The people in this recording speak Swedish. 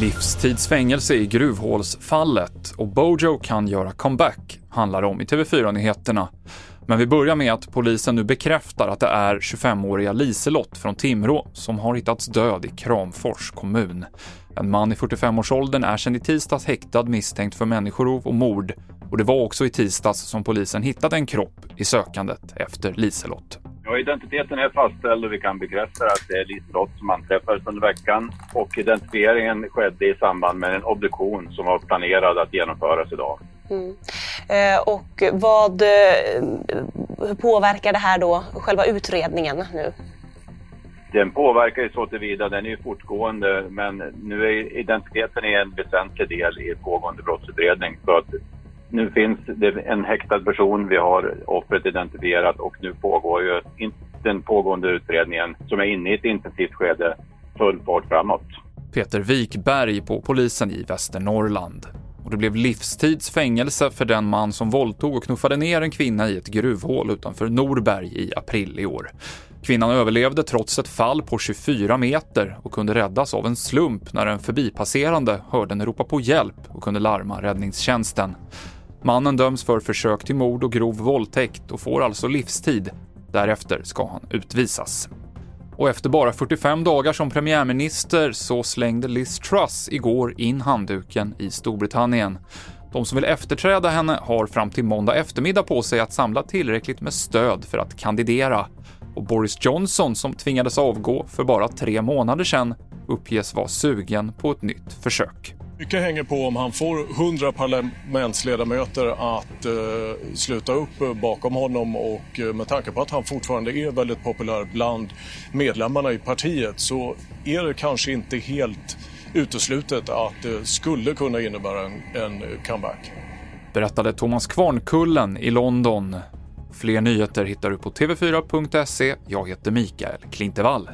Livstidsfängelse i gruvhålsfallet och Bojo kan göra comeback, handlar om i TV4-nyheterna. Men vi börjar med att polisen nu bekräftar att det är 25-åriga Liselott från Timrå som har hittats död i Kramfors kommun. En man i 45-årsåldern är sedan i tisdags häktad misstänkt för människorov och mord och det var också i tisdags som polisen hittade en kropp i sökandet efter Liselott. Ja, identiteten är fastställd och vi kan bekräfta att det är Liselott som anträffades under veckan. Och identifieringen skedde i samband med en obduktion som var planerad att genomföras idag. Mm. Eh, och vad, eh, hur påverkar det här då själva utredningen nu? Den påverkar ju så tillvida, den är ju fortgående men nu är identiteten en väsentlig del i pågående brottsutredning. Så att nu finns det en häktad person, vi har offret identifierat och nu pågår ju den pågående utredningen som är inne i ett intensivt skede full fart framåt. Peter Wikberg på polisen i Västernorrland. Och det blev livstids fängelse för den man som våldtog och knuffade ner en kvinna i ett gruvhål utanför Norberg i april i år. Kvinnan överlevde trots ett fall på 24 meter och kunde räddas av en slump när en förbipasserande hörde henne ropa på hjälp och kunde larma räddningstjänsten. Mannen döms för försök till mord och grov våldtäkt och får alltså livstid. Därefter ska han utvisas. Och efter bara 45 dagar som premiärminister så slängde Liz Truss igår in handduken i Storbritannien. De som vill efterträda henne har fram till måndag eftermiddag på sig att samla tillräckligt med stöd för att kandidera. Och Boris Johnson, som tvingades avgå för bara tre månader sedan, uppges vara sugen på ett nytt försök. Mycket hänger på om han får 100 parlamentsledamöter att eh, sluta upp bakom honom och eh, med tanke på att han fortfarande är väldigt populär bland medlemmarna i partiet så är det kanske inte helt uteslutet att det skulle kunna innebära en, en comeback. Berättade Thomas Kvarnkullen i London. Fler nyheter hittar du på tv4.se. Jag heter Mikael Klintevall.